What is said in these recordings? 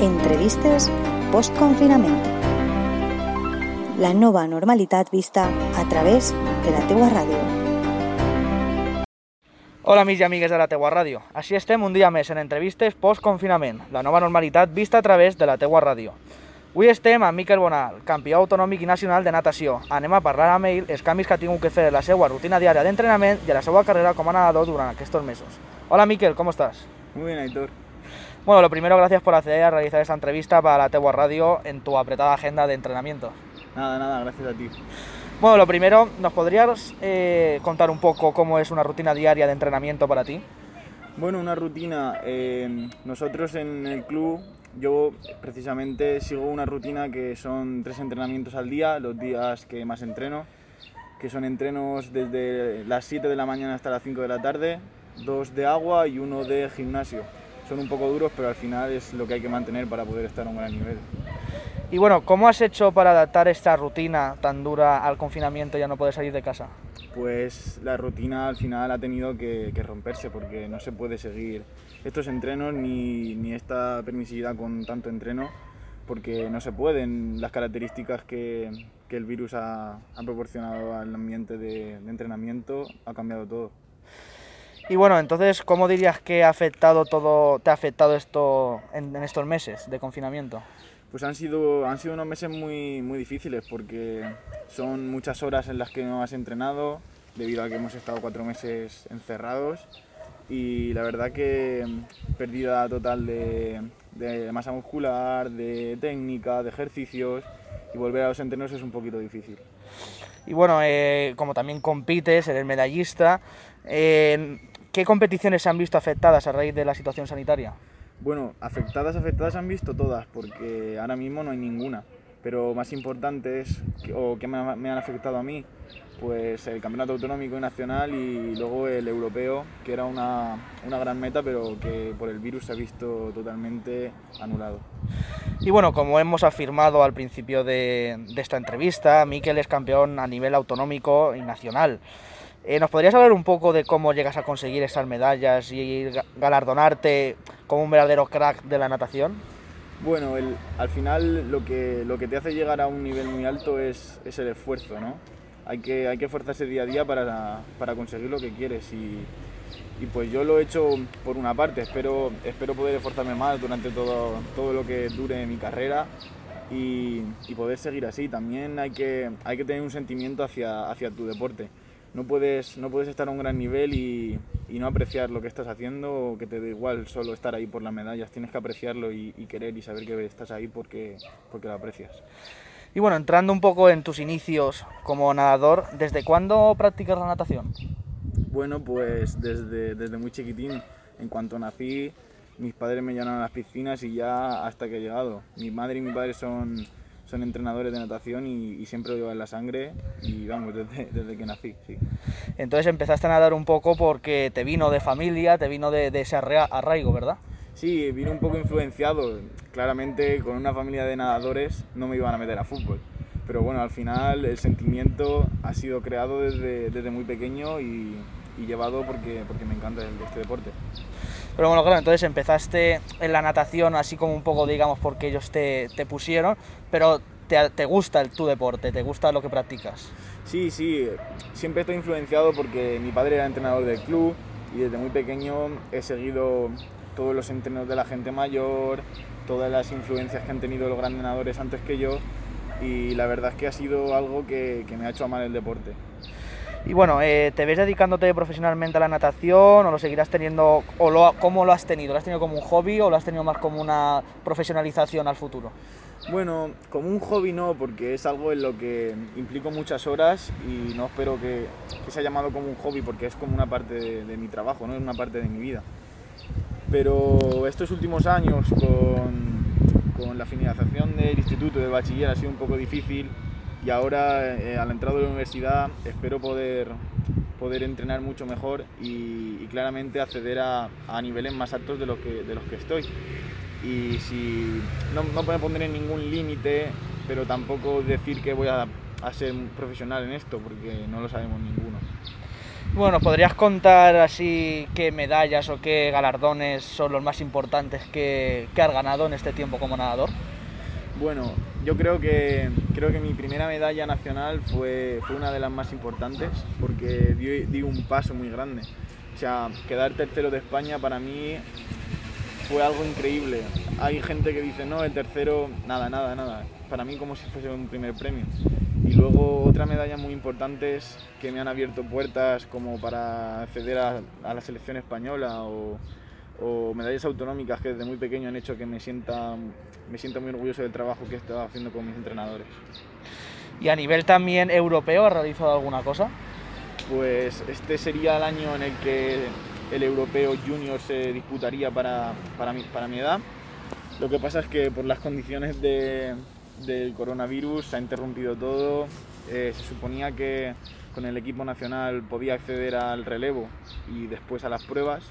Entrevistes post-confinament. La nova normalitat vista a través de la teua ràdio. Hola amics i amigues de la teua ràdio. Així estem un dia més en entrevistes post-confinament, la nova normalitat vista a través de la teua ràdio. Avui estem amb Miquel Bonal, campió autonòmic i nacional de natació. Anem a parlar amb ell els canvis que ha tingut que fer en la seva rutina diària d'entrenament i a la seva carrera com a nadador durant aquests mesos. Hola Miquel, ¿cómo estás? Muy bien, Aitor. Bueno, lo primero, gracias por acceder a realizar esta entrevista para la Tegua Radio en tu apretada agenda de entrenamiento. Nada, nada, gracias a ti. Bueno, lo primero, ¿nos podrías eh, contar un poco cómo es una rutina diaria de entrenamiento para ti? Bueno, una rutina. eh, nosotros en el club, yo precisamente sigo una rutina que son tres entrenamientos al día, los días que más entreno, que son entrenos desde las 7 de la mañana hasta las 5 de la tarde, dos de agua y uno de gimnasio. Son un poco duros, pero al final es lo que hay que mantener para poder estar a un gran nivel. Y bueno, ¿cómo has hecho para adaptar esta rutina tan dura al confinamiento y ya no poder salir de casa? Pues la rutina al final ha tenido que, que romperse porque no se puede seguir estos entrenos ni, ni esta permisividad con tanto entreno porque no se pueden las características que, que el virus ha, ha proporcionado al ambiente de, de entrenamiento ha cambiado todo. Y bueno, entonces, ¿cómo dirías que ha afectado todo, te ha afectado esto en, en estos meses de confinamiento? Pues han sido, han sido unos meses muy, muy difíciles porque son muchas horas en las que no has entrenado debido a que hemos estado cuatro meses encerrados y la verdad que pérdida total de, de masa muscular, de técnica, de ejercicios y volver a los entrenos es un poquito difícil. Y bueno, eh, como también compites, eres medallista, eh, ¿qué competiciones se han visto afectadas a raíz de la situación sanitaria? Bueno, afectadas, afectadas han visto todas, porque ahora mismo no hay ninguna. Pero más importante es, o que me han afectado a mí, pues el campeonato autonómico y nacional y luego el europeo, que era una, una gran meta, pero que por el virus se ha visto totalmente anulado. Y bueno, como hemos afirmado al principio de, de esta entrevista, Miquel es campeón a nivel autonómico y nacional. Eh, ¿Nos podrías hablar un poco de cómo llegas a conseguir estas medallas y ga- galardonarte como un verdadero crack de la natación? Bueno, al final lo que, lo que te hace llegar a un nivel muy alto es, es el esfuerzo, ¿no? Hay que, hay que esforzarse día a día para, para conseguir lo que quieres y, y pues yo lo he hecho por una parte, espero, espero poder esforzarme más durante todo, todo lo que dure mi carrera y, y poder seguir así. También hay que, hay que tener un sentimiento hacia, hacia tu deporte. No puedes, no puedes estar a un gran nivel y, y no apreciar lo que estás haciendo o que te da igual solo estar ahí por las medallas. Tienes que apreciarlo y, y querer y saber que estás ahí porque, porque lo aprecias. Y bueno, entrando un poco en tus inicios como nadador, ¿desde cuándo practicas la natación? Bueno, pues desde, desde muy chiquitín, en cuanto nací, mis padres me llevaron a las piscinas y ya hasta que he llegado. Mi madre y mi padre son, son entrenadores de natación y, y siempre lo llevan en la sangre y vamos, desde, desde que nací, sí. Entonces empezaste a nadar un poco porque te vino de familia, te vino de, de ese arra- arraigo, ¿verdad? Sí, vine un poco influenciado. Claramente con una familia de nadadores no me iban a meter a fútbol. Pero bueno, al final el sentimiento ha sido creado desde, desde muy pequeño y, y llevado porque, porque me encanta el- este deporte. Pero bueno, claro, entonces empezaste en la natación así como un poco, digamos, porque ellos te, te pusieron, pero te, te gusta el, tu deporte, te gusta lo que practicas. Sí, sí, siempre estoy influenciado porque mi padre era entrenador del club y desde muy pequeño he seguido todos los entrenos de la gente mayor, todas las influencias que han tenido los grandes nadadores antes que yo y la verdad es que ha sido algo que, que me ha hecho amar el deporte. Y bueno, eh, ¿te ves dedicándote profesionalmente a la natación o lo seguirás teniendo, o cómo lo has tenido? ¿Lo has tenido como un hobby o lo has tenido más como una profesionalización al futuro? Bueno, como un hobby no, porque es algo en lo que implico muchas horas y no espero que, que sea llamado como un hobby porque es como una parte de, de mi trabajo, ¿no? es una parte de mi vida. Pero estos últimos años con, con la finalización del instituto, del bachiller, ha sido un poco difícil y ahora eh, al entrar a la universidad espero poder, poder entrenar mucho mejor y, y claramente acceder a, a niveles más altos de los que, de los que estoy y si no, no puedo poner en ningún límite, pero tampoco decir que voy a, a ser profesional en esto, porque no lo sabemos ninguno. Bueno, ¿podrías contar así qué medallas o qué galardones son los más importantes que, que has ganado en este tiempo como nadador? Bueno, yo creo que, creo que mi primera medalla nacional fue, fue una de las más importantes porque di, un paso muy grande. O sea, quedar tercero de España para mí fue algo increíble. Hay gente que dice, no, el tercero, nada, nada, nada. Para mí como si fuese un primer premio. Y luego otras medallas muy importantes que me han abierto puertas como para acceder a, a la selección española o, o, medallas autonómicas que desde muy pequeño han hecho que me sienta, me sienta muy orgulloso del trabajo que he estado haciendo con mis entrenadores. ¿Y a nivel también europeo has realizado alguna cosa? Pues este sería el año en el que el europeo junior se disputaría para, para, mi, para mi edad. Lo que pasa es que por las condiciones de, del coronavirus se ha interrumpido todo. Eh, se suponía que con el equipo nacional podía acceder al relevo y después a las pruebas.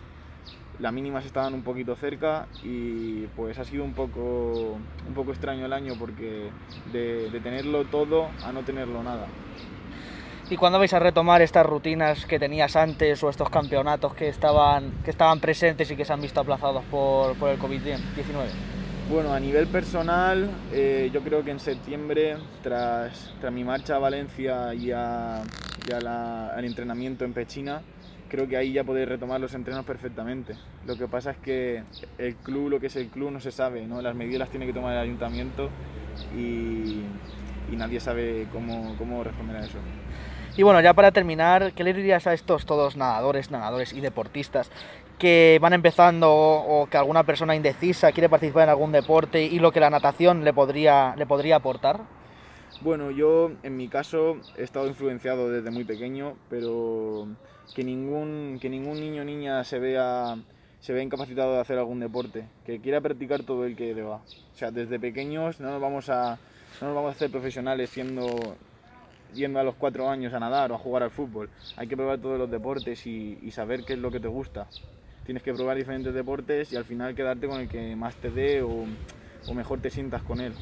Las mínimas estaban un poquito cerca y pues ha sido un poco, un poco extraño el año porque de, de tenerlo todo a no tenerlo nada. ¿Y cuándo vais a retomar estas rutinas que tenías antes o estos campeonatos que estaban, que estaban presentes y que se han visto aplazados por, por el COVID-19? Bueno, a nivel personal, eh, yo creo que en septiembre, tras, tras mi marcha a Valencia y, a, y a la, al entrenamiento en Pechina, creo que ahí ya podéis retomar los entrenos perfectamente. Lo que pasa es que el club, lo que es el club, no se sabe, ¿no? las medidas las tiene que tomar el ayuntamiento y, y nadie sabe cómo, cómo responder a eso. Y bueno, ya para terminar, ¿qué le dirías a estos todos nadadores, nadadores y deportistas que van empezando o que alguna persona indecisa quiere participar en algún deporte y lo que la natación le podría, le podría aportar? Bueno, yo en mi caso he estado influenciado desde muy pequeño, pero que ningún, que ningún niño o niña se vea, se vea incapacitado de hacer algún deporte, que quiera practicar todo el que deba. O sea, desde pequeños no nos vamos a, no nos vamos a hacer profesionales siendo yendo a los cuatro años a nadar o a jugar al fútbol. Hay que probar todos los deportes y, y, saber qué es lo que te gusta. Tienes que probar diferentes deportes y al final quedarte con el que más te dé o, o mejor te sientas con él.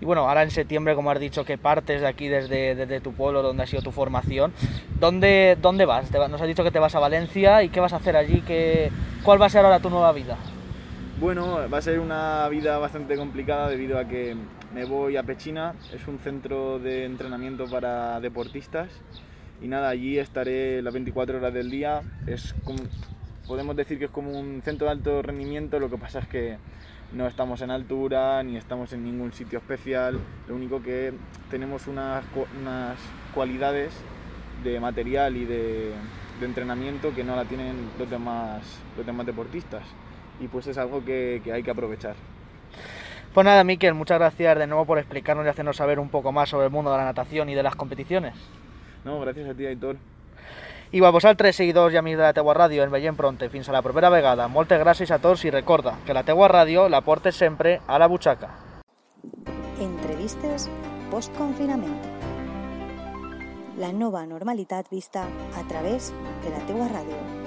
Y bueno, ahora en septiembre, como has dicho, que partes de aquí desde, desde tu pueblo, donde ha sido tu formación, ¿dónde, dónde vas? Nos has dicho que te vas a Valencia y qué vas a hacer allí, ¿Qué, ¿cuál va a ser ahora tu nueva vida? Bueno, va a ser una vida bastante complicada debido a que me voy a Pechina, es un centro de entrenamiento para deportistas y nada, allí estaré las 24 horas del día. Es como, podemos decir que es como un centro de alto rendimiento, lo que pasa es que no estamos en altura ni estamos en ningún sitio especial, lo único que tenemos unas, unas cualidades de material y de, de entrenamiento que no la tienen los demás, los demás deportistas y pues es algo que, que hay que aprovechar. Pues nada, Miquel, muchas gracias de nuevo por explicarnos y hacernos saber un poco más sobre el mundo de la natación y de las competiciones. No, gràcies a ti, Aitor. I a vosaltres, seguidors i amics de la teua ràdio, ens veiem pronte. Fins a la propera vegada. Moltes gràcies a tots i recorda que la teua ràdio la portes sempre a la butxaca. Entrevistes post-confinament. La nova normalitat vista a través de la teua ràdio.